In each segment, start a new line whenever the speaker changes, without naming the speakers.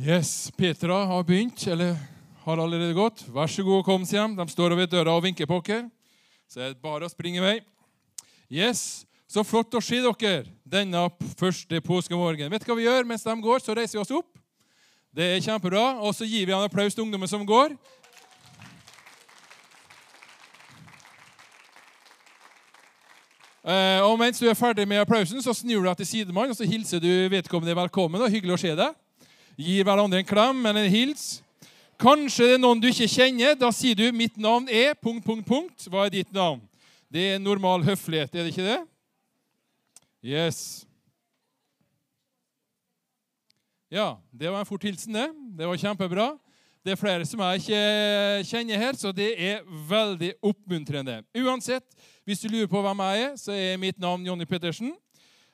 Yes, Petra har begynt, eller har allerede gått. Vær så god, kom, sier de. De står ved døra og vinker på dere. Så det bare å springe i vei. Yes, så flott å se dere denne første påskemorgen. Vet du hva vi gjør mens de går? Så reiser vi oss opp. Det er kjempebra. Og så gir vi en applaus til ungdommen som går. Eh, og mens du er ferdig med applausen, så snur du deg til sidemann og så hilser du vedkommende velkommen. og Hyggelig å se deg. Gir hverandre en klem eller en hils. Kanskje det er noen du ikke kjenner. Da sier du 'Mitt navn er punkt, punkt, punkt'. Hva er ditt navn? Det er normal høflighet, er det ikke det? Yes. Ja, det var en fort hilsen, det. Det var kjempebra. Det er flere som jeg ikke kjenner her, så det er veldig oppmuntrende. Uansett, hvis du lurer på hvem jeg er, så er mitt navn Jonny Pettersen.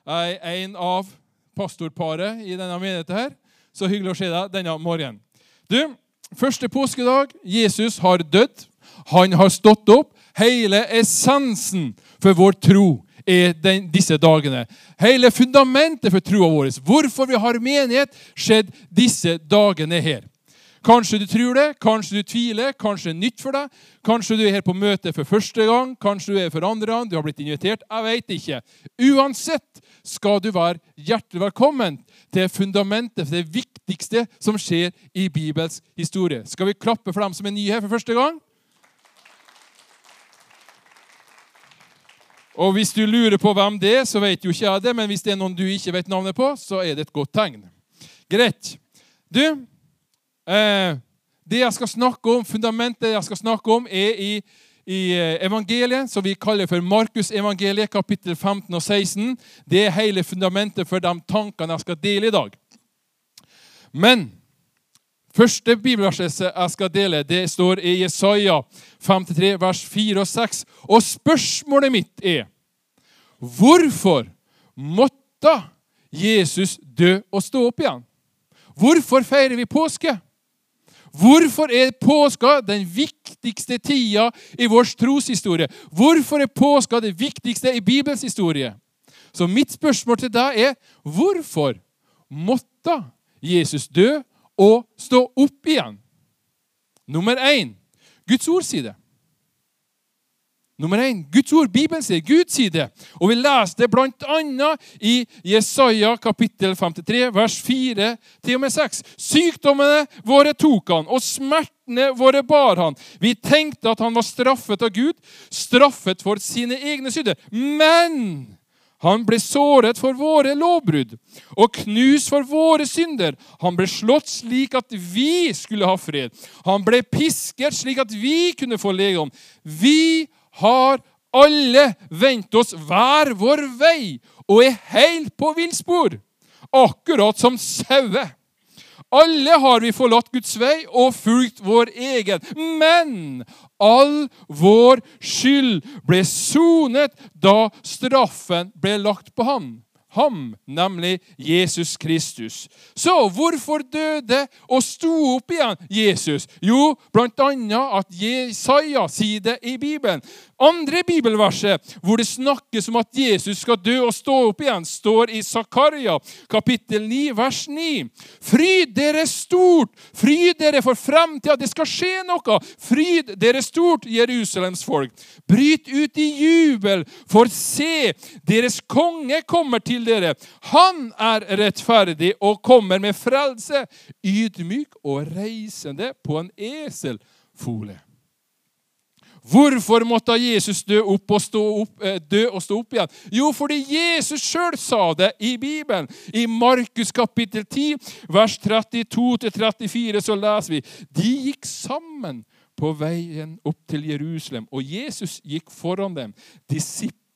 Jeg er en av pastorparet i denne menigheten her. Så hyggelig å se deg denne morgenen. Du, første påskedag. Jesus har dødd. Han har stått opp. Hele essensen for vår tro er den, disse dagene. Hele fundamentet for troa vår, hvorfor vi har menighet, skjedd disse dagene her. Kanskje du tror det, kanskje du tviler, kanskje det er nytt for deg. Kanskje du er her på møte for første gang, kanskje du er for andre gang, du har blitt invitert. Jeg vet ikke. Uansett skal du være hjertelig velkommen til fundamentet, for det viktigste som skjer i Bibels historie. Skal vi klappe for dem som er nye her for første gang? Og Hvis du lurer på hvem det er, så vet jo ikke jeg det, men hvis det er noen du ikke vet navnet på, så er det et godt tegn. Greit. Du, eh, det jeg skal snakke om, fundamentet jeg skal snakke om, er i, i eh, evangeliet, som vi kaller for Markus-evangeliet, kapittel 15 og 16. Det er hele fundamentet for de tankene jeg skal dele i dag. Men Første bibelverset jeg skal dele, det står i Jesaja 53, vers 4 og 6. Og spørsmålet mitt er hvorfor måtte Jesus dø og stå opp igjen? Hvorfor feirer vi påske? Hvorfor er påska den viktigste tida i vår troshistorie? Hvorfor er påska det viktigste i Bibels historie? Så mitt spørsmål til deg er hvorfor måtte Jesus dø og stå opp igjen. Nummer én Guds ord sier det. Nummer én Guds ord, Bibelen sier Gud sier det. Og vi leser det bl.a. i Jesaja kapittel 53, vers 4 til og med 6. Sykdommene våre tok han, og smertene våre bar han. Vi tenkte at han var straffet av Gud, straffet for sine egne synder. Men han ble såret for våre lovbrudd og knust for våre synder. Han ble slått slik at vi skulle ha fred. Han ble pisket slik at vi kunne få legedom. Vi har alle vendt oss hver vår vei og er helt på villspor, akkurat som sauer. Alle har vi forlatt Guds vei og fulgt vår egen. Men all vår skyld ble sonet da straffen ble lagt på ham ham, nemlig Jesus Kristus. Så hvorfor døde og sto opp igjen Jesus? Jo, bl.a. at Jesaja sier det i Bibelen. Andre bibelverset hvor det snakkes om at Jesus skal dø og stå opp igjen, står i Zakaria kapittel 9, vers 9. Fryd dere stort! Fryd dere for fremtida! Det skal skje noe! Fryd dere stort, Jerusalems folk! Bryt ut i jubel, for se, deres konge kommer til dere. Han er rettferdig og kommer med frelse, ydmyk og reisende på en eselfole. Hvorfor måtte Jesus dø, opp og stå opp, eh, dø og stå opp igjen? Jo, fordi Jesus sjøl sa det i Bibelen. I Markus kapittel 10, vers 32-34, så leser vi De gikk sammen på veien opp til Jerusalem, og Jesus gikk foran dem. Disiplene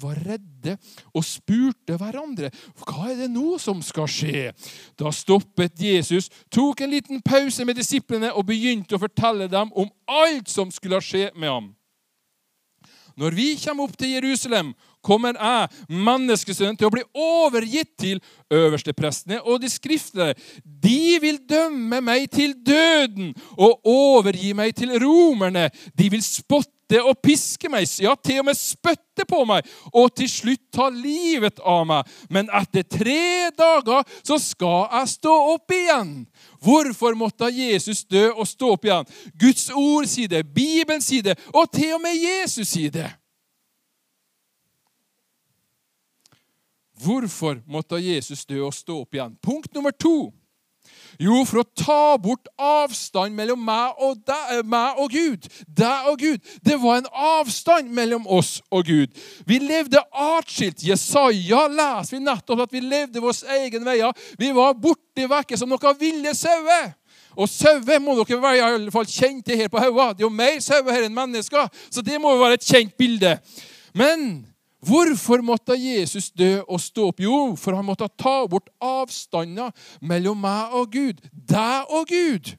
var redde og spurte hverandre hva er det nå som skal skje. Da stoppet Jesus, tok en liten pause med disiplene og begynte å fortelle dem om alt som skulle skje med ham. Når vi kommer opp til Jerusalem, kommer jeg, menneskesønnen, til å bli overgitt til øversteprestene og de skriftlærde. De vil dømme meg til døden og overgi meg til romerne. De vil spotte hete og piske meg, ja, til og med spytte på meg, og til slutt ta livet av meg. Men etter tre dager så skal jeg stå opp igjen. Hvorfor måtte Jesus dø og stå opp igjen? Guds ord sier det, Bibelen sier det, og til og med Jesus sier det. Hvorfor måtte Jesus dø og stå opp igjen? Punkt nummer to. Jo, for å ta bort avstand mellom meg og, deg, eh, meg og Gud. Deg og Gud. Det var en avstand mellom oss og Gud. Vi levde atskilt. Jesaja leser vi nettopp at vi levde våre egen veier. Vi var borti vekke som noen ville sauer. Og sauer må dere være i alle fall kjent til her på Haua. Det er jo mer sauer her enn mennesker, så det må jo være et kjent bilde. Men Hvorfor måtte Jesus dø og stå opp? Jo, for han måtte ta bort avstander mellom meg og Gud. Deg og Gud.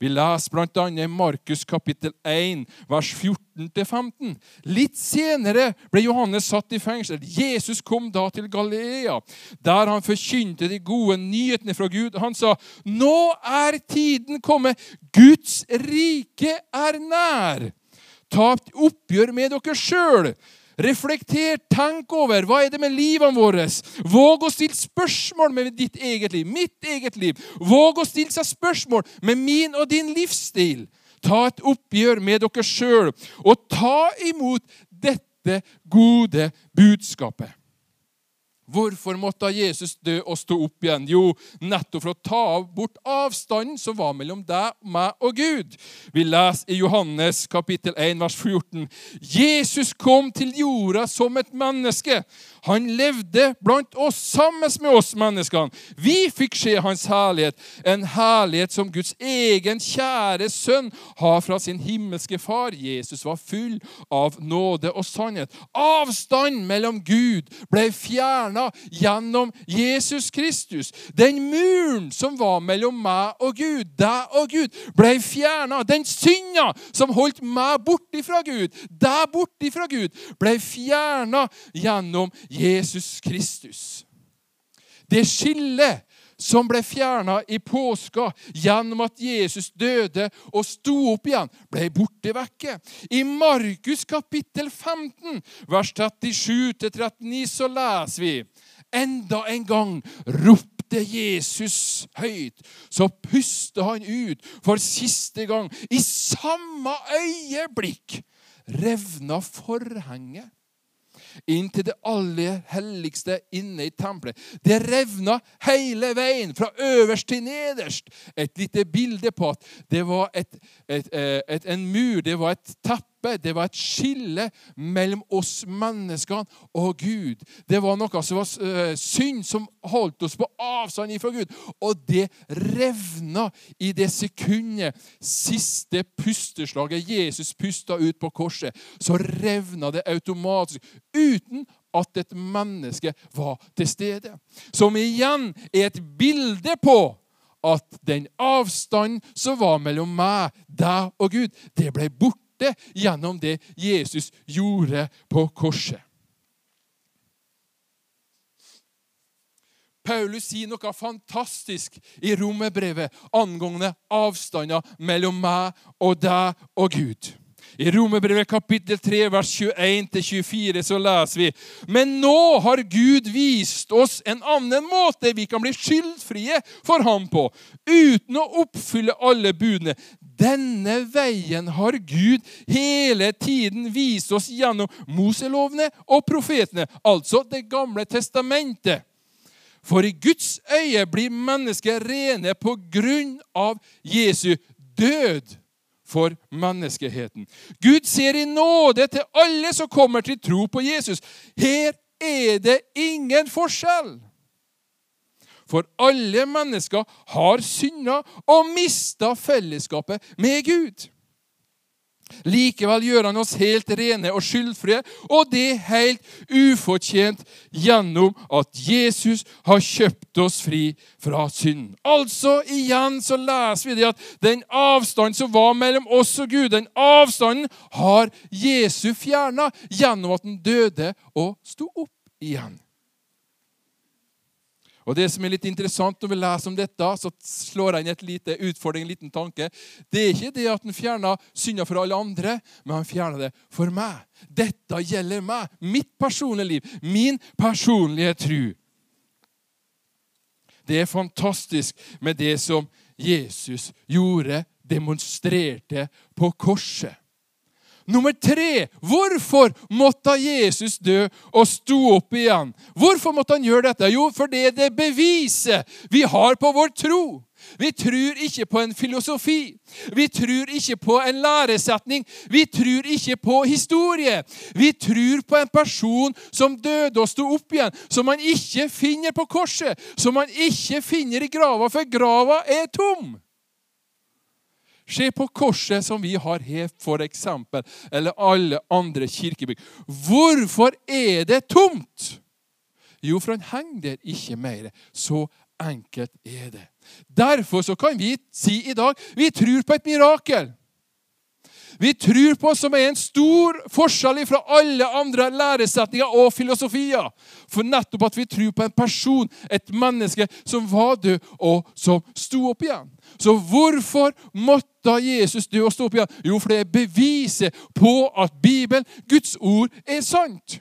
Vi leser bl.a. i Markus kapittel 1, vers 14-15. Litt senere ble Johannes satt i fengsel. Jesus kom da til Galilea, der han forkynte de gode nyhetene fra Gud. Han sa, 'Nå er tiden kommet. Guds rike er nær.' Ta oppgjør med dere sjøl. Reflekter, tenk over hva er det med livene våre. Våg å stille spørsmål med ditt eget liv, mitt eget liv. Våg å stille seg spørsmål med min og din livsstil. Ta et oppgjør med dere sjøl, og ta imot dette gode budskapet. Hvorfor måtte Jesus dø og stå opp igjen? Jo, nettopp for å ta bort avstanden som var mellom deg, meg og Gud. Vi leser i Johannes kapittel 1, vers 14. Jesus kom til jorda som et menneske. Han levde blant oss sammen med oss menneskene. Vi fikk se hans herlighet, en herlighet som Guds egen kjære sønn har fra sin himmelske far. Jesus var full av nåde og sannhet. Avstand mellom Gud ble fjerna gjennom Jesus Kristus. Den muren som var mellom meg og Gud, deg og Gud, ble fjerna. Den synda som holdt meg borte fra Gud, deg borte fra Gud, ble fjerna gjennom Jesus Kristus. Det skillet som ble fjerna i påska gjennom at Jesus døde og sto opp igjen, ble borte vekke. I Markus kapittel 15, vers 37-39, så leser vi Enda en gang ropte Jesus høyt. Så puste han ut for siste gang. I samme øyeblikk revna forhenget inn til det aller helligste inne i tempelet. Det revna hele veien, fra øverst til nederst. Et lite bilde på at det var et, et, eh, et, en mur, det var et teppe det var et skille mellom oss menneskene og Gud. Det var noe som var uh, synd, som holdt oss på avstand ifra Gud. Og det revna i det sekundet siste pusteslaget Jesus pusta ut på korset. Så revna det automatisk, uten at et menneske var til stede. Som igjen er et bilde på at den avstanden som var mellom meg, deg og Gud, det ble borte borte gjennom det Jesus gjorde på korset. Paulus sier noe fantastisk i romerbrevet angående avstander mellom meg og deg og Gud. I Romerbrevet kapittel 3, vers 21-24 så leser vi Men nå har Gud vist oss en annen måte vi kan bli skyldfrie for ham på, uten å oppfylle alle budene. Denne veien har Gud hele tiden vist oss gjennom Moselovene og profetene, altså Det gamle testamentet. For i Guds øye blir mennesket rene på grunn av Jesu død for menneskeheten. Gud ser i nåde til alle som kommer til tro på Jesus. Her er det ingen forskjell. For alle mennesker har synda og mista fellesskapet med Gud. Likevel gjør han oss helt rene og skyldfrie, og det helt ufortjent gjennom at Jesus har kjøpt oss fri fra synden. Altså, igjen så leser vi det at den avstanden som var mellom oss og Gud, den avstanden har Jesus fjerna gjennom at han døde og sto opp igjen. Og Det som er litt interessant når vi leser om dette, så slår jeg inn et lite utfordring, en liten tanke. Det er ikke det at han fjerna synda for alle andre, men han fjerna det for meg. Dette gjelder meg, mitt personlige liv, min personlige tru. Det er fantastisk med det som Jesus gjorde, demonstrerte på korset. Nummer tre hvorfor måtte Jesus dø og stå opp igjen? Hvorfor måtte han gjøre dette? Jo, for det er det beviset vi har på vår tro. Vi tror ikke på en filosofi. Vi tror ikke på en læresetning. Vi tror ikke på historie. Vi tror på en person som døde og sto opp igjen, som man ikke finner på korset, som man ikke finner i grava, for grava er tom. Se på korset som vi har her, f.eks., eller alle andre kirkebygg. Hvorfor er det tomt? Jo, for han henger der ikke mer. Så enkelt er det. Derfor så kan vi si i dag vi tror på et mirakel. Vi tror på som er en stor forskjell fra alle andre læresetninger og filosofier. For nettopp at vi tror på en person, et menneske, som var død, og som sto opp igjen. Så hvorfor måtte Jesus døde og stå opp igjen? Jo, for det er beviset på at Bibelen, Guds ord, er sant.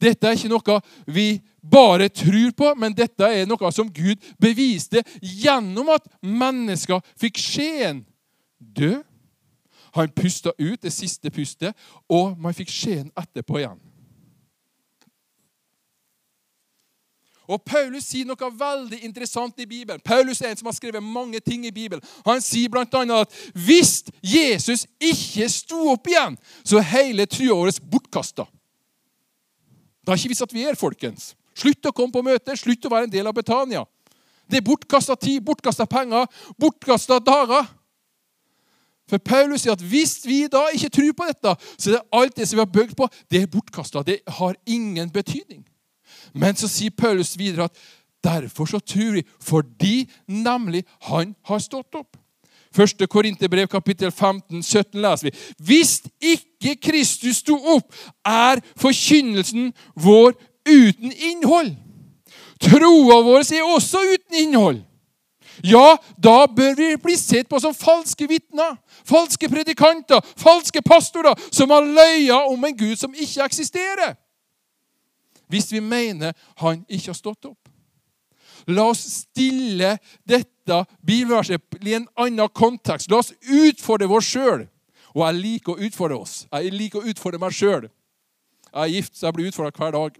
Dette er ikke noe vi bare tror på, men dette er noe som Gud beviste gjennom at mennesker fikk skjeen dø. Han pusta ut det siste pustet, og man fikk skjeen etterpå igjen. Og Paulus sier noe veldig interessant i Bibelen. Paulus er en som har skrevet mange ting i Bibelen. Han sier bl.a. at hvis Jesus ikke sto opp igjen, så er hele trua vår bortkasta. Det har ikke vist at vi er, folkens. Slutt å komme på møte, slutt å være en del av Betania. Det er bortkasta tid, bortkasta penger, bortkasta dager. For Paulus sier at hvis vi da ikke tror på dette, så er det alt det som vi har bygd på, det er bortkasta. Det har ingen betydning. Men så sier Paulus videre at derfor så tror vi, fordi nemlig han har stått opp. Første Korinterbrev, kapittel 15, 17 leser vi. Hvis ikke Kristus sto opp, er forkynnelsen vår uten innhold. Troa vår er også uten innhold. Ja, da bør vi bli sett på som falske vitner, falske predikanter, falske pastorer som har løyet om en Gud som ikke eksisterer. Hvis vi mener han ikke har stått opp. La oss stille dette bibelverset i en annen kontekst. La oss utfordre oss sjøl. Og jeg liker å utfordre oss. Jeg liker å utfordre meg sjøl. Jeg er gift, så jeg blir utfordra hver dag.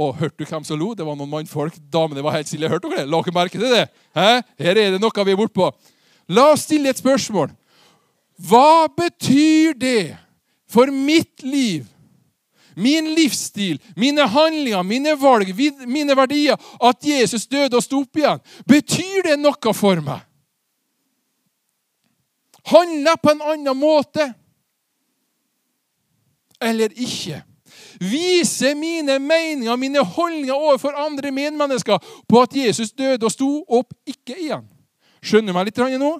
Og hørte du hvem som lo? Det var noen mannfolk. Damene var helt stille. Hørte dere det? La dere merke til det? Hæ? Her er det noe vi er bortpå. La oss stille et spørsmål. Hva betyr det for mitt liv, min livsstil, mine handlinger, mine valg, mine verdier at Jesus døde og sto opp igjen? Betyr det noe for meg? Handler jeg på en annen måte eller ikke? Vise mine meninger, mine holdninger overfor andre medmennesker på at Jesus døde og sto opp ikke igjen. Skjønner du meg litt nå?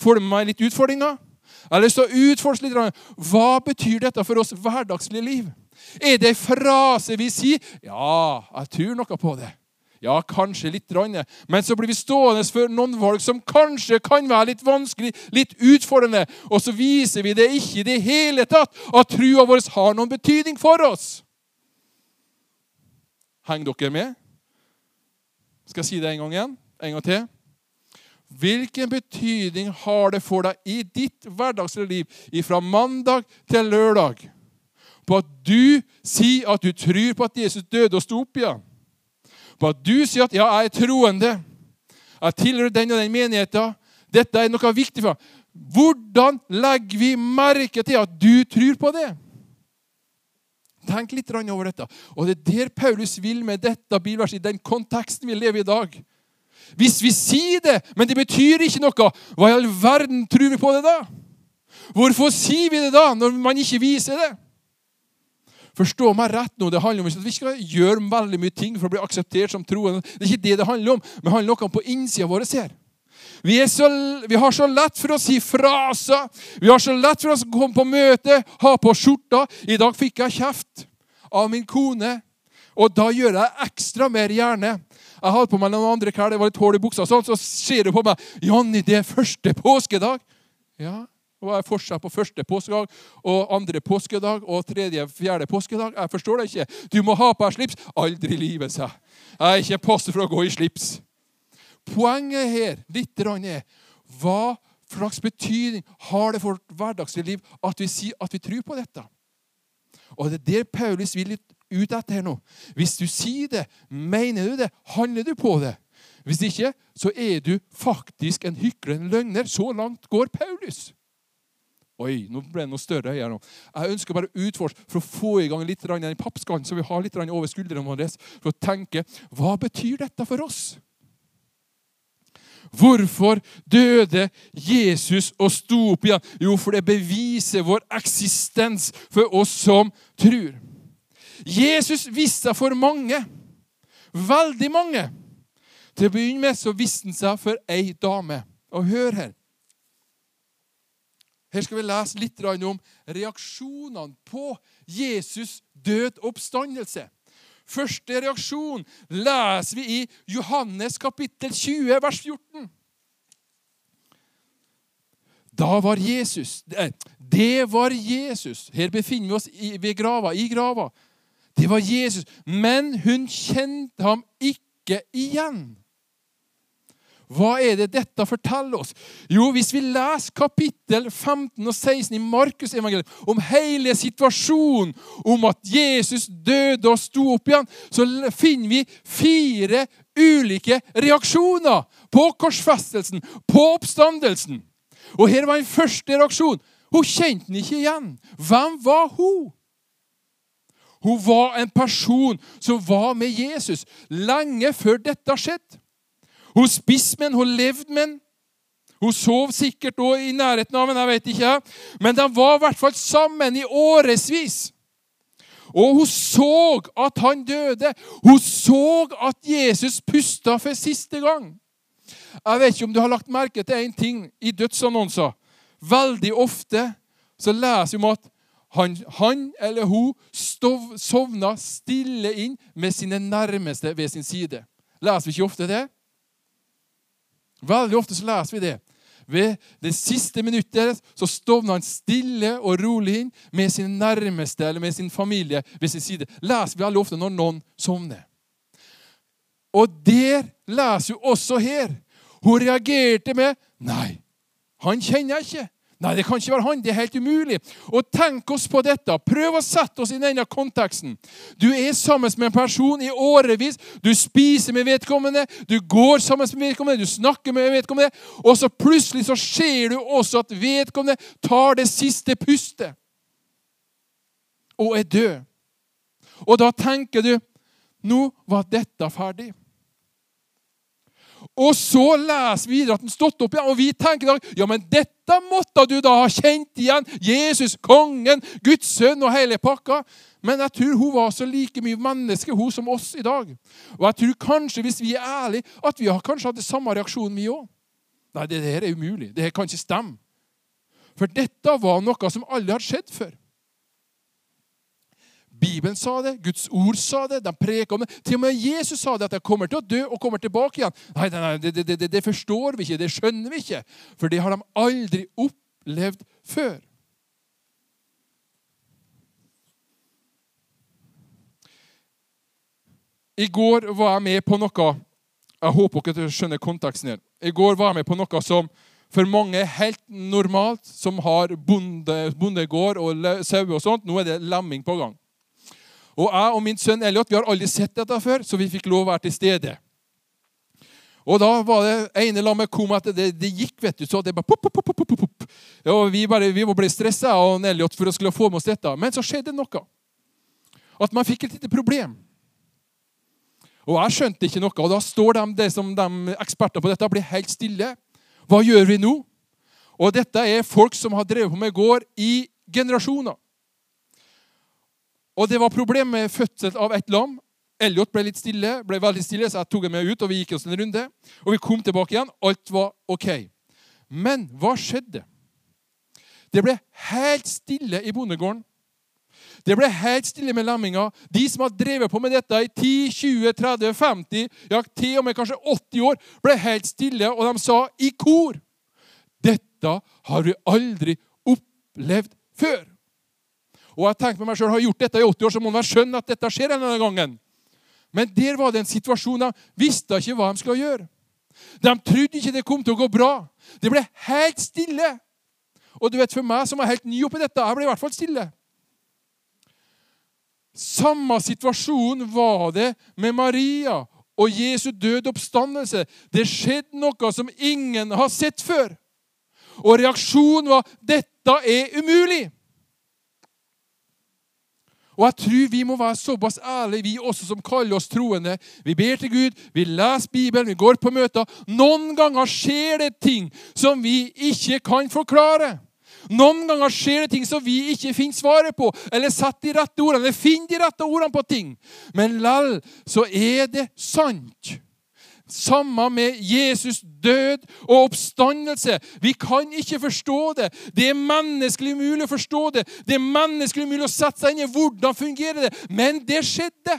Får du med meg litt utfordringer? Jeg har lyst til å utforske litt. Hva betyr dette for oss hverdagslige liv? Er det en frase vi sier? Ja, jeg tror noe på det. Ja, kanskje litt. Men så blir vi stående for noen valg som kanskje kan være litt vanskelig, litt utfordrende. Og så viser vi det ikke i det hele tatt at trua vår har noen betydning for oss. Henger dere med? Skal jeg si det en gang igjen? En gang til. Hvilken betydning har det for deg i ditt hverdagslige liv fra mandag til lørdag på at du sier at du tror på at Jesus døde og sto opp igjen? På at du sier at 'ja, jeg er troende', jeg tilhører den og den menigheten. Dette er noe viktig for meg. Hvordan legger vi merke til at du tror på det? Tenk litt over dette. Og Det er der Paulus vil med dette bilverset, i den konteksten vi lever i i dag. Hvis vi sier det, men det betyr ikke noe, hva i all verden tror vi på det da? Hvorfor sier vi det da, når man ikke viser det? Forstå meg rett nå, det handler om at Vi skal gjøre veldig mye ting for å bli akseptert som troende. Det er ikke det det handler om, men det handler noe på innsida vår her. Vi, så, vi, har så lett for å si fraser. Vi har så lett for å komme på møte, ha på skjorta. I dag fikk jeg kjeft av min kone. Og da gjør jeg ekstra mer gjerne. Jeg hadde på meg noen andre klær, det var litt hull i buksa, så ser du på meg 'Jonny, det er første påskedag.' Ja, hva er forskjellen på første påskedag og andre påskedag og tredje, fjerde påskedag? Jeg forstår det ikke. Du må ha på deg slips. Aldri livet, sa jeg. Er ikke passet for å gå i slips. Poenget her litt er hva slags betydning har det for vårt hverdagslige liv at vi sier at vi tror på dette? Og det er der Paulus vil ut etter her nå. Hvis du sier det, mener du det, handler du på det. Hvis ikke, så er du faktisk en hykler, løgner. Så langt går Paulus. Oi, nå ble det noe større her nå. Jeg ønsker bare å utforske for å få i gang litt den pappskallen, så vi har litt over skuldrene for å tenke hva betyr dette for oss? Hvorfor døde Jesus og sto opp igjen? Jo, for det beviser vår eksistens for oss som tror. Jesus viste seg for mange. Veldig mange. Til å begynne med så viste han seg for ei dame. Og hør her. Her skal vi lese litt om reaksjonene på Jesus' død oppstandelse. Første reaksjon leser vi i Johannes kapittel 20, vers 14. Da var Jesus Det var Jesus. Her befinner vi oss ved grava, i grava. Det var Jesus. Men hun kjente ham ikke igjen. Hva er det dette forteller oss? Jo, Hvis vi leser kapittel 15 og 16 i Markusevangeliet om hele situasjonen, om at Jesus døde og sto opp igjen, så finner vi fire ulike reaksjoner på korsfestelsen, på oppstandelsen. Og her var en første reaksjon. Hun kjente den ikke igjen. Hvem var hun? Hun var en person som var med Jesus lenge før dette skjedde. Hun spiste med den, hun levde med den. Hun sov sikkert òg i nærheten av den, jeg vet ikke. Men de var i hvert fall sammen i årevis. Og hun så at han døde. Hun så at Jesus pusta for siste gang. Jeg vet ikke om du har lagt merke til én ting i dødsannonser. Veldig ofte så leser vi om at han, han eller hun stov, sovna stille inn med sine nærmeste ved sin side. Leser vi ikke ofte det? Veldig ofte så leser vi det. Ved det siste minuttet deres så stovner han stille og rolig inn med sin nærmeste eller med sin familie ved sin side. leser vi veldig ofte når noen sovner. Og der leser vi også her. Hun reagerte med Nei, han kjenner jeg ikke. Nei, det kan ikke være han. Det er helt umulig. Og tenk oss på dette. Prøv å sette oss i denne konteksten. Du er sammen med en person i årevis. Du spiser med vedkommende, du går sammen med vedkommende, du snakker med vedkommende, og så plutselig så ser du også at vedkommende tar det siste pustet og er død. Og da tenker du nå var dette ferdig. Og så leser vi videre at den stått opp igjen, og vi tenker da, ja, men dette måtte du da ha kjent igjen. Jesus, kongen, Guds sønn og hele pakka. Men jeg tror hun var så like mye menneske hun som oss i dag. Og jeg tror kanskje, hvis vi er ærlige, at vi har kanskje hatt det samme reaksjonen, vi òg. Nei, det her er umulig. Det her kan ikke stemme. For dette var noe som aldri hadde skjedd før. Bibelen sa det, Guds ord sa det, de preka om det. Til og med Jesus sa det, at jeg kommer til å dø og kommer tilbake igjen. Nei, nei, nei det, det, det, forstår vi ikke, det skjønner vi ikke. For det har de aldri opplevd før. I går var jeg med på noe Jeg håper dere skjønner konteksten her. I går var jeg med på noe som for mange er helt normalt, som har bonde, bondegård og sauer og sånt. Nå er det lemming på gang. Og jeg og min sønn Elliot vi har aldri sett dette før, så vi fikk lov å være til stede. Og da var det ene lammet kom at det, det, gikk, vet du. Så det bare pop, pop, pop, pop, pop. Og vi, bare, vi ble stressa av Elliot for å skulle få med oss dette. Men så skjedde noe. At man fikk et lite problem. Og jeg skjønte ikke noe. Og da står de, det de eksperter på dette blir helt stille. Hva gjør vi nå? Og dette er folk som har drevet på med gård i generasjoner. Og det var problem med fødsel av et lam. Elliot ble litt stille, ble veldig stille, så jeg tok ham med ut, og vi gikk oss en runde. Og vi kom tilbake igjen. Alt var OK. Men hva skjedde? Det ble helt stille i bondegården. Det ble helt stille med lemminga. De som har drevet på med dette i 10, 20, 30, 50, ja, til og med kanskje 80 år, ble helt stille, og de sa i kor Dette har vi aldri opplevd før. Og jeg tenkte på meg selv, har gjort dette i 80 år, så må man skjønne at dette skjer denne gangen. Men der var det en situasjon de visste ikke hva de skulle gjøre. De trodde ikke det kom til å gå bra. Det ble helt stille. Og du vet, for meg som var helt ny oppi dette, jeg ble i hvert fall stille. Samme situasjon var det med Maria og Jesu død oppstandelse. Det skjedde noe som ingen har sett før. Og reaksjonen var 'dette er umulig'. Og jeg tror vi må være såpass ærlige, vi også som kaller oss troende. Vi ber til Gud, vi leser Bibelen, vi går på møter. Noen ganger skjer det ting som vi ikke kan forklare. Noen ganger skjer det ting som vi ikke finner svaret på, eller setter de rette ordene, eller finner de rette ordene på ting. Men lell så er det sant. Samme med Jesus død og oppstandelse. Vi kan ikke forstå det. Det er menneskelig umulig å forstå det. Det er menneskelig umulig å sette seg inn i hvordan fungerer det. Men det skjedde.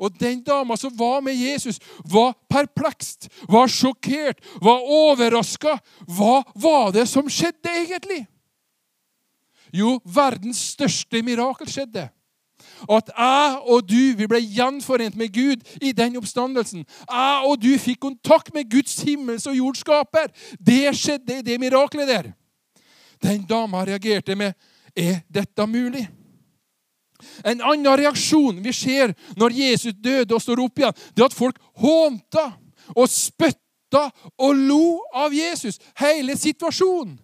Og den dama som var med Jesus, var perplekst, var sjokkert, var overraska. Hva var det som skjedde egentlig? Jo, verdens største mirakel skjedde. At jeg og du vi ble gjenforent med Gud i den oppstandelsen. Jeg og du fikk kontakt med Guds himmels- og jordskaper. Det skjedde i det miraklet der. Den dama reagerte med Er dette mulig? En annen reaksjon vi ser når Jesus døde og står opp igjen, det er at folk hånta og spytta og lo av Jesus. Hele situasjonen.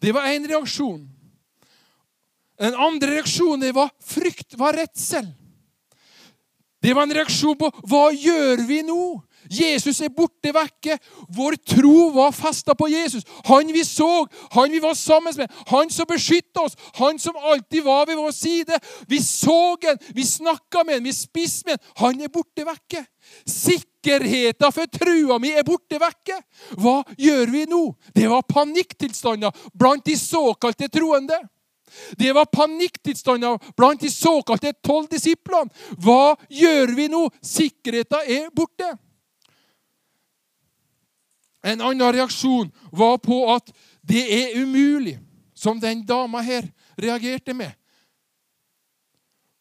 Det var én reaksjon. Den andre reaksjonen var frykt, var redsel. Det var en reaksjon på hva gjør vi nå? Jesus er borte vekke. Vår tro var festa på Jesus. Han vi så, han vi var sammen med, han som beskytta oss, han som alltid var ved vår side. Vi så han, vi snakka med han, vi spiste med han. Han er borte vekke. Sikkerheten for trua mi er borte vekke. Hva gjør vi nå? Det var panikktilstander blant de såkalte troende. Det var panikktilstander blant de såkalte tolv disiplene. Hva gjør vi nå? Sikkerheten er borte. En annen reaksjon var på at det er umulig, som den dama her reagerte med.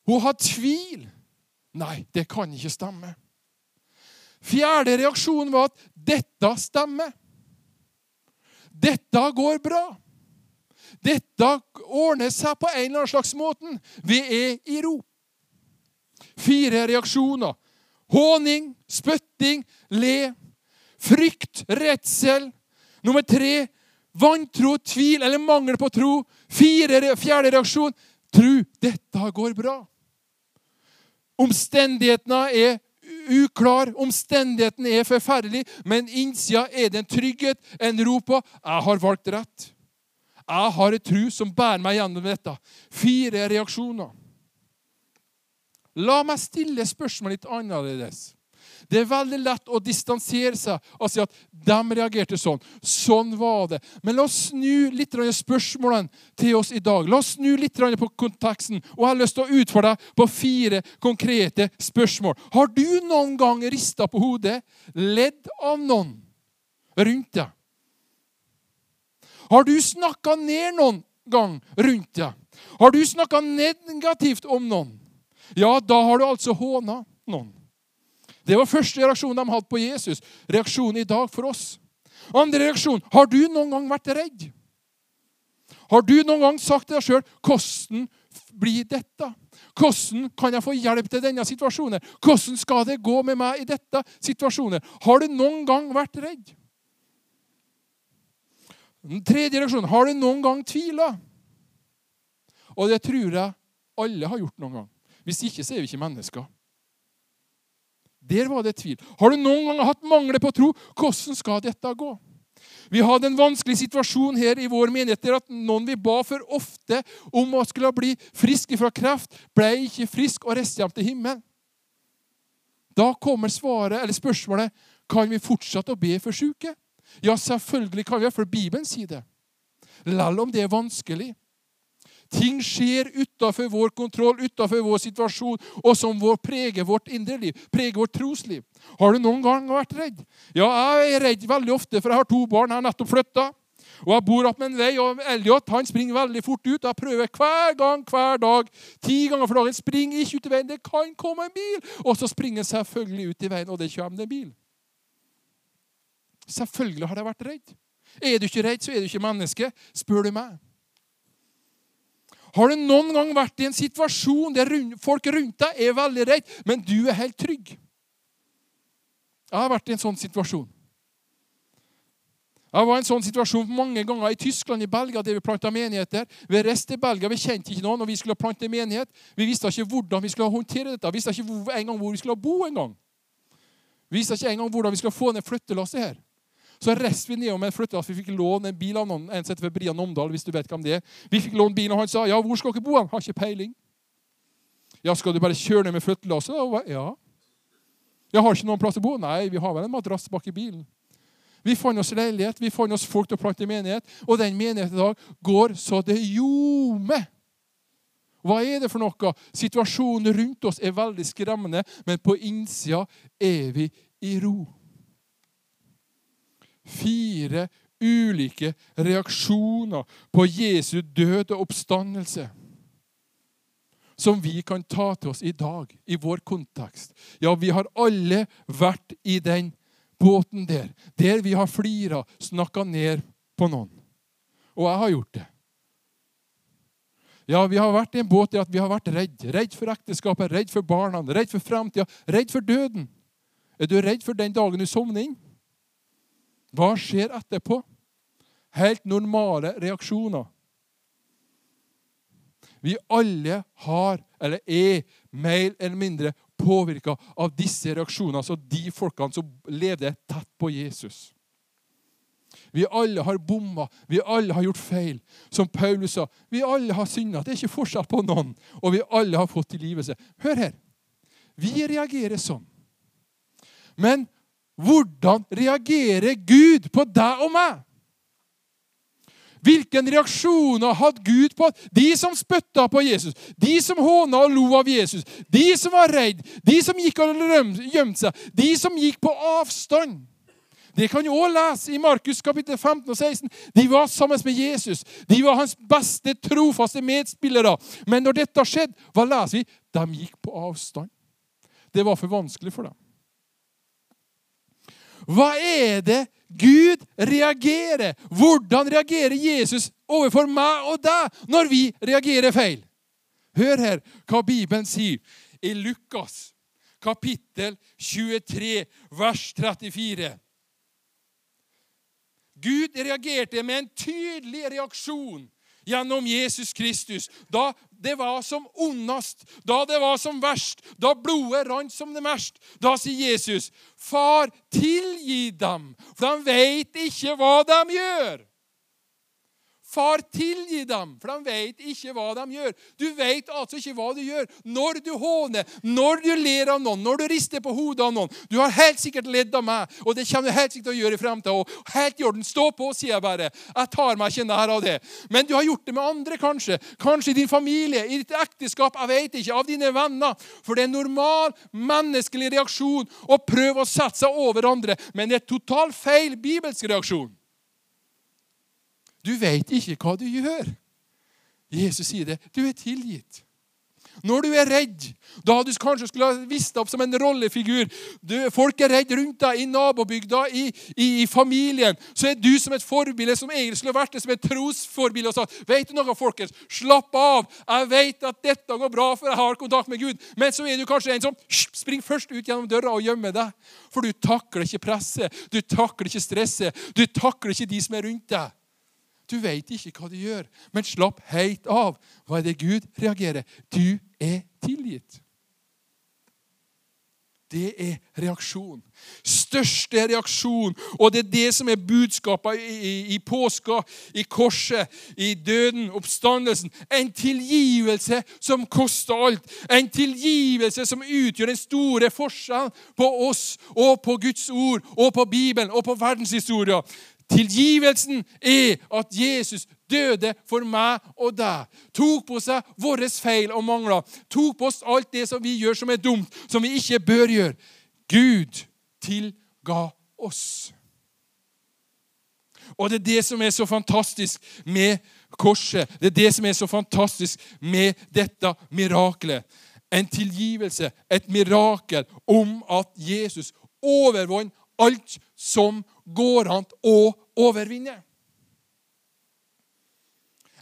Hun har tvil. Nei, det kan ikke stemme. Fjerde reaksjon var at dette stemmer. Dette går bra. Dette ordner seg på en eller annen slags måte. Vi er i ro. Fire reaksjoner. Håning, spytting, le. Frykt, redsel. Nummer tre vantro, tvil eller mangel på tro. Fire, fjerde reaksjon tro. Dette går bra. Omstendighetene er uklar, omstendighetene er forferdelig, men innsida er det en trygghet, en ro på 'Jeg har valgt rett'. Jeg har et tru som bærer meg gjennom dette. Fire reaksjoner. La meg stille spørsmålet litt annerledes. Det er veldig lett å distansere seg og si at de reagerte sånn. Sånn var det. Men la oss snu litt spørsmålene til oss i dag. La oss snu litt på konteksten. Og jeg har lyst til å utfordre deg på fire konkrete spørsmål. Har du noen gang rista på hodet, ledd av noen rundt deg? Har du snakka ned noen gang rundt deg? Har du snakka negativt om noen? Ja, da har du altså håna noen. Det var første reaksjon de hadde på Jesus. Reaksjonen i dag for oss. Andre reaksjon har du noen gang vært redd? Har du noen gang sagt til deg sjøl 'Hvordan blir dette?' Hvordan kan jeg få hjelp til denne situasjonen? Hvordan skal det gå med meg i dette situasjonen? Har du noen gang vært redd? Den tredje reaksjonen har du noen gang tvila? Og det tror jeg alle har gjort noen gang. Hvis ikke, så er vi ikke mennesker. Der var det tvil. Har du noen gang hatt mangler på tro? Hvordan skal dette gå? Vi hadde en vanskelig situasjon her i vår menighet der at noen vi ba for ofte om å skulle bli friske fra kreft, ble ikke frisk og reiste hjem til himmelen. Da kommer svaret, eller spørsmålet kan vi fortsette å be for syke. Ja, selvfølgelig kan vi, for Bibelen sier det. Selv om det er vanskelig. Ting skjer utafor vår kontroll, utafor vår situasjon, og som vår preger vårt indre liv, preger vårt trosliv. Har du noen gang vært redd? Ja, jeg er redd veldig ofte, for jeg har to barn. Jeg har nettopp flytta. Og Jeg bor opp med en vei, og Elliot han springer veldig fort ut. Jeg prøver hver gang, hver dag, ti ganger for dagen. Spring ikke ut i veien, det kan komme en bil! Og så springer han selvfølgelig ut i veien, og det kommer en bil. Selvfølgelig har jeg vært redd. Er du ikke redd, så er du ikke menneske, spør du meg. Har du noen gang vært i en situasjon der folk rundt deg er veldig redd, men du er helt trygg? Jeg har vært i en sånn situasjon. Jeg var i en sånn situasjon mange ganger i Tyskland i Belgia, der vi planta menigheter. Vi reiste til Belgia, vi kjente ikke noen, og vi skulle plante menighet. Vi visste ikke hvordan vi skulle håndtere dette. Vi visste ikke engang hvor vi skulle bo. en gang. Vi visste ikke engang hvordan vi skulle få ned flyttelasset her. Så reiste vi nedom en flytteplass. Vi fikk låne en bil av noen. En som heter Brian Omdal, hvis du vet hvem det er. Vi fikk låne bilen, og han sa ja, hvor skal dere bo? Han har ikke peiling. Ja, skal du bare kjøre ned med flyttelasset? Ja. Jeg har ikke noen plass å bo. Nei, vi har vel en madrass bak i bilen. Vi fant oss leilighet, vi fant oss folk til å plante menighet, og den menigheten i dag går så det ljomer. Hva er det for noe? Situasjonen rundt oss er veldig skremmende, men på innsida er vi i ro fire ulike reaksjoner på Jesu død og oppstandelse som vi kan ta til oss i dag, i vår kontekst. Ja, vi har alle vært i den båten der, der vi har flira, snakka ned på noen. Og jeg har gjort det. Ja, vi har vært i en båt der at vi har vært redd. Redd for ekteskapet, redd for barna, redd for framtida, redd for døden. Er du redd for den dagen du sovner inn? Hva skjer etterpå? Helt normale reaksjoner. Vi alle har, eller er, mer eller mindre påvirka av disse reaksjonene, altså de folkene som levde tett på Jesus. Vi alle har bomma, vi alle har gjort feil. Som Paulus sa, vi alle har synda. Det er ikke forskjell på noen. Og vi alle har fått tilgivelse. Hør her. Vi reagerer sånn. Men hvordan reagerer Gud på deg og meg? Hvilken reaksjoner hadde Gud på de som spytta på Jesus, de som håna og lo av Jesus, de som var redd, de som gikk og gjemte seg, de som gikk på avstand? Det kan du òg lese i Markus kapittel 15 og 16. De var sammen med Jesus. De var hans beste, trofaste medspillere. Men når dette skjedde, hva leser vi? De gikk på avstand. Det var for vanskelig for dem. Hva er det Gud reagerer? Hvordan reagerer Jesus overfor meg og deg når vi reagerer feil? Hør her hva Bibelen sier i Lukas kapittel 23, vers 34. Gud reagerte med en tydelig reaksjon gjennom Jesus Kristus. Da det var som ondest, da det var som verst, da blodet rant som det mest, da sier Jesus, 'Far, tilgi dem, for de veit ikke hva de gjør.' Far, tilgi dem, for de vet ikke hva de gjør. Du vet altså ikke hva du gjør når du håner, når du ler av noen, når du rister på hodet av noen. Du har helt sikkert ledd av meg, og det kommer du helt sikkert til å gjøre i fremtiden. Helt i orden. Stå på, sier jeg bare. Jeg tar meg ikke nær av det. Men du har gjort det med andre, kanskje. Kanskje i din familie, i ditt ekteskap, jeg vet ikke, av dine venner. For det er en normal menneskelig reaksjon å prøve å sette seg over andre, men det er totalt feil bibelsk reaksjon. Du veit ikke hva du gjør. Jesus sier det. Du er tilgitt. Når du er redd, da du kanskje skulle ha vist deg opp som en rollefigur du, Folk er redd rundt deg i nabobygda, i, i, i, familien. Så er du som et forbilde som egentlig skulle vært det som et trosforbilde og sa vet du noe, folkens, slapp av. Jeg vet at dette går bra, for jeg har kontakt med Gud. Men så er du kanskje en som springer først ut gjennom døra og gjemmer deg. For du takler ikke presset, du takler ikke stresset, du takler ikke de som er rundt deg. Du vet ikke hva du gjør, men slapp helt av. Hva er det Gud reagerer? Du er tilgitt. Det er reaksjon. Største reaksjon. Og det er det som er budskapet i, i, i, påska, i korset, i døden, oppstandelsen. En tilgivelse som koster alt. En tilgivelse som utgjør den store forskjellen på oss og på Guds ord og på Bibelen og på verdenshistoria. Tilgivelsen er at Jesus døde for meg og deg. Tok på seg våre feil og mangler. Tok på oss alt det som vi gjør som er dumt, som vi ikke bør gjøre. Gud tilga oss. Og det er det som er så fantastisk med korset. Det er det som er så fantastisk med dette miraklet. En tilgivelse, et mirakel om at Jesus overvant alt som går an å overvinne.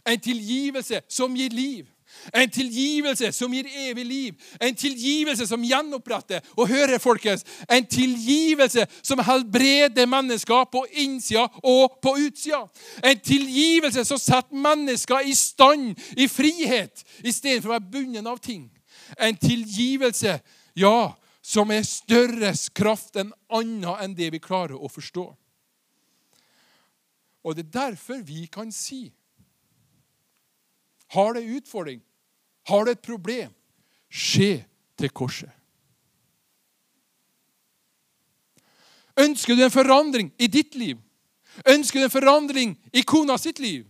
En tilgivelse som gir liv. En tilgivelse som gir evig liv. En tilgivelse som gjenoppretter. Og hører, folkens, en tilgivelse som helbreder mennesker på innsida og på utsida. En tilgivelse som setter mennesker i stand, i frihet, istedenfor å være bundet av ting. En tilgivelse, ja, som er større kraft enn annet enn det vi klarer å forstå. Og det er derfor vi kan si Har du en utfordring, har du et problem, skje til korset. Ønsker du en forandring i ditt liv? Ønsker du en forandring i kona sitt liv?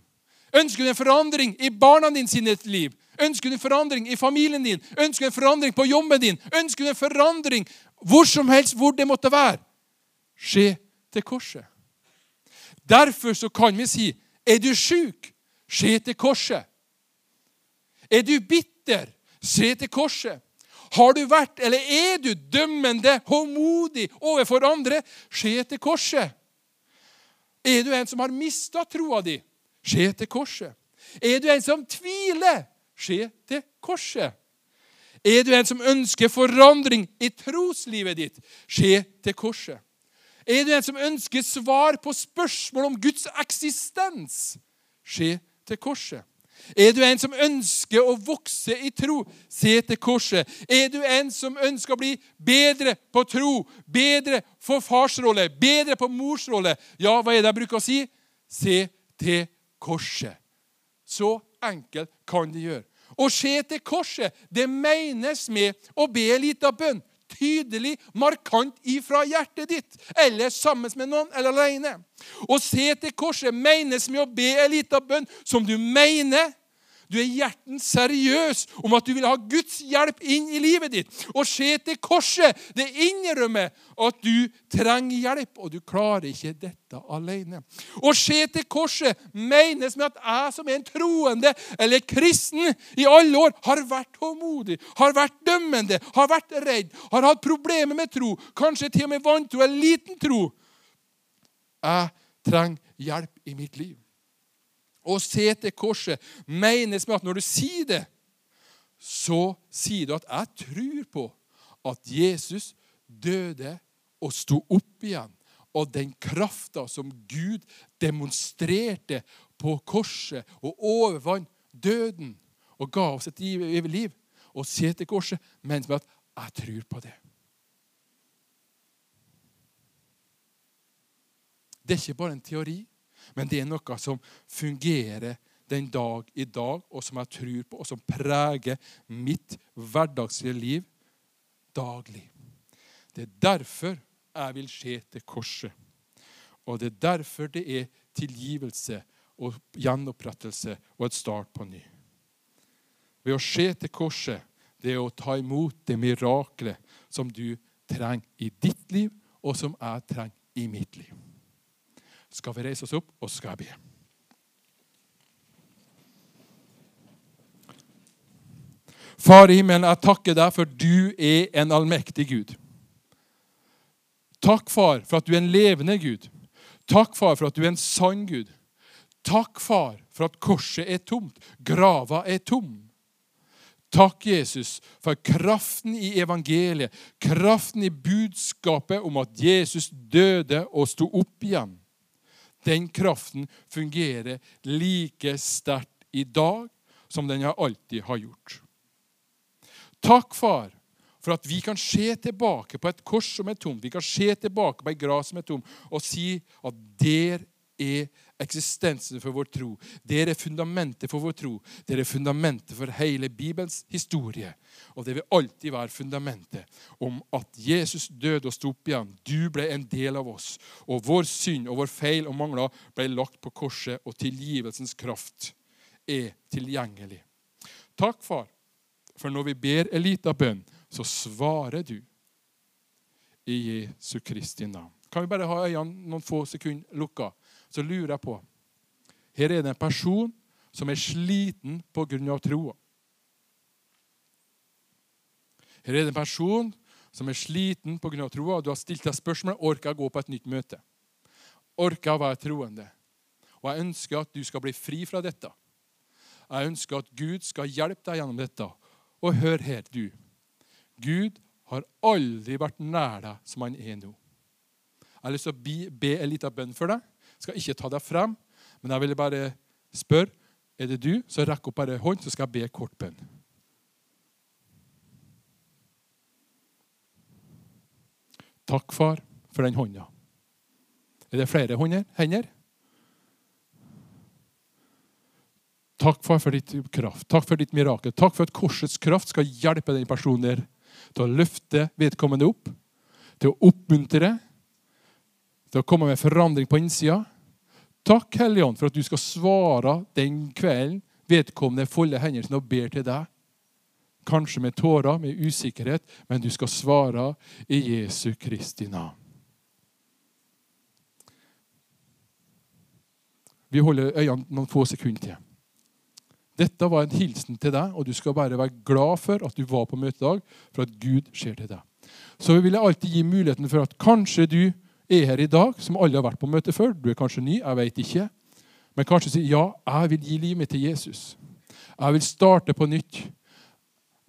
Ønsker du en forandring i barna dine sitt liv? Ønsker du en forandring i familien din? Ønsker du en forandring på jobben din? Ønsker du en forandring hvor som helst hvor det måtte være? Skje til korset. Derfor så kan vi si er du sjuk, skje til korset. Er du bitter, se til korset. Har du vært, eller er du dømmende, håndmodig overfor andre, se til korset. Er du en som har mista troa di, se til korset. Er du en som tviler, se til korset. Er du en som ønsker forandring i troslivet ditt, se til korset. Er du en som ønsker svar på spørsmål om Guds eksistens, se til korset. Er du en som ønsker å vokse i tro, se til korset. Er du en som ønsker å bli bedre på tro, bedre for farsrolle, bedre på morsrolle, ja, hva er det jeg bruker å si? Se til korset. Så enkelt kan det gjøre. Å se til korset, det menes med å be en liten bønn. Tydelig, markant ifra hjertet ditt, eller sammen med noen, eller alene. Å se til korset menes med å be en liten bønn som du mener du er hjertens seriøs om at du vil ha Guds hjelp inn i livet ditt. Og se til korset. Det innrømmer at du trenger hjelp, og du klarer ikke dette alene. Å se til korset menes med at jeg som er en troende eller kristen i alle år, har vært tålmodig, har vært dømmende, har vært redd, har hatt problemer med tro, kanskje til og med vantro eller liten tro. Jeg trenger hjelp i mitt liv. Å se til korset menes med at når du sier det, så sier du at 'jeg tror på at Jesus døde og sto opp igjen'. Og den krafta som Gud demonstrerte på korset og overvant døden og ga oss et evig liv. og se til korset menes med at 'jeg tror på det'. Det er ikke bare en teori. Men det er noe som fungerer den dag i dag, og som jeg tror på, og som preger mitt hverdagslige liv daglig. Det er derfor jeg vil se til korset. Og det er derfor det er tilgivelse og gjenopprettelse og et start på ny. Ved å se til korset, det er å ta imot det miraklet som du trenger i ditt liv, og som jeg trenger i mitt liv skal vi reise oss opp, og så skal jeg be. Far i himmelen, jeg takker deg for du er en allmektig Gud. Takk, far, for at du er en levende Gud. Takk, far, for at du er en sann Gud. Takk, far, for at korset er tomt, grava er tom. Takk, Jesus, for kraften i evangeliet, kraften i budskapet om at Jesus døde og sto opp igjen. Den kraften fungerer like sterkt i dag som den alltid har gjort. Takk, far, for at vi kan se tilbake på et kors som er tomt, vi kan se tilbake på ei gras som er tom, og si at der er eksistensen for vår tro. Det er fundamentet for vår tro. Det er fundamentet for hele Bibelens historie. Og det vil alltid være fundamentet om at Jesus døde og sto opp igjen. Du ble en del av oss. Og vår synd og vår feil og mangler ble lagt på korset, og tilgivelsens kraft er tilgjengelig. Takk, far, for når vi ber en liten bønn, så svarer du i Jesu Kristi navn. Kan vi bare ha øynene noen få sekunder lukka? Så lurer jeg på Her er det en person som er sliten pga. troa. Her er det en person som er sliten pga. troa. Du har stilt deg spørsmål orker jeg gå på et nytt møte. Orker jeg å være troende? Og Jeg ønsker at du skal bli fri fra dette. Jeg ønsker at Gud skal hjelpe deg gjennom dette. Og hør her, du. Gud har aldri vært nær deg som han er nå. Jeg har lyst til å be, be en liten bønn for deg. Skal ikke ta deg frem, men jeg vil bare spørre er det du, så rekk opp bare hånd, så skal jeg be kort bønn. Takk, far, for den hånda. Er det flere hender? Takk, far, for ditt kraft. Takk for ditt mirakel. Takk for at korsets kraft skal hjelpe den personen der til å løfte vedkommende opp, til å oppmuntre, til å komme med forandring på innsida. Takk, Hellige Ånd, for at du skal svare den kvelden vedkommende folder hendene sine og ber til deg. Kanskje med tårer, med usikkerhet, men du skal svare i Jesu Kristi navn. Vi holder øynene noen få sekunder til. Dette var en hilsen til deg, og du skal bare være glad for at du var på møtedag, for at Gud ser til deg. Så vi vil alltid gi muligheten for at kanskje du er her i dag, som alle har vært på møte før. Du er kanskje ny, jeg vet ikke. Men kanskje sier ja, jeg vil gi livet mitt til Jesus. Jeg vil starte på nytt.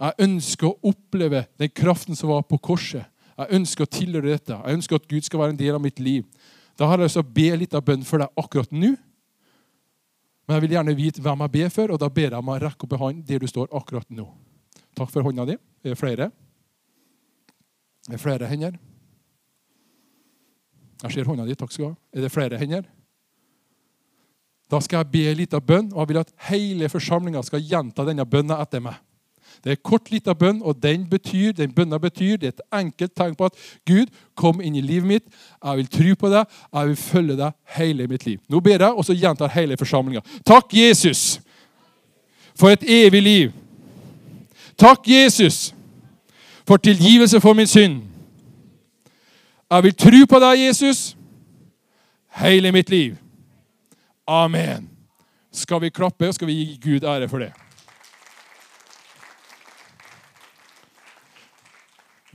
Jeg ønsker å oppleve den kraften som var på korset. Jeg ønsker å tilhøre dette. Jeg ønsker at Gud skal være en del av mitt liv. Da har jeg lyst til å be litt av bønn for deg akkurat nå. Men jeg vil gjerne vite hvem jeg ber for, og da ber jeg å rekke opp en hånd der du står akkurat nå. Takk for hånda di. Det Er flere. det? Er flere hender? Jeg ser hånda di. Takk skal du ha. Er det flere hender? Da skal jeg be en liten bønn, og jeg vil at hele forsamlinga skal gjenta denne bønna etter meg. Det er kort, liten bønn, og den betyr, den bønna betyr Det er et enkelt tegn på at Gud, kom inn i livet mitt. Jeg vil tro på deg. Jeg vil følge deg hele mitt liv. Nå ber jeg, og så gjentar hele forsamlinga. Takk, Jesus, for et evig liv. Takk, Jesus, for tilgivelse for min synd. Jeg vil tro på deg, Jesus, hele mitt liv. Amen. Skal vi klappe, og skal vi gi Gud ære for det?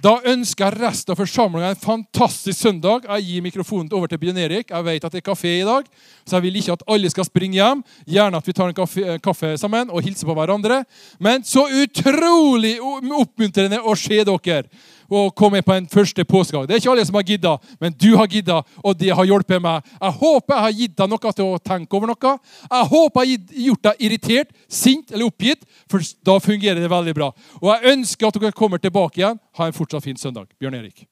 Da ønsker jeg resten av forsamlinga en fantastisk søndag. Jeg gir mikrofonen over til Bjørn Erik. Jeg vet at det er kafé i dag, så jeg vil ikke at alle skal springe hjem. Gjerne at vi tar en kaffe, kaffe sammen og hilser på hverandre. Men så utrolig oppmuntrende å se dere og komme på en første påskedag. Det er ikke alle som har gidda, men du har gidda, og det har hjulpet meg. Jeg håper jeg har gitt deg noe til å tenke over noe. Jeg håper jeg har gjort deg irritert, sint eller oppgitt, for da fungerer det veldig bra. Og jeg ønsker at dere kommer tilbake igjen. Ha en fortsatt fin søndag. Bjørn Erik.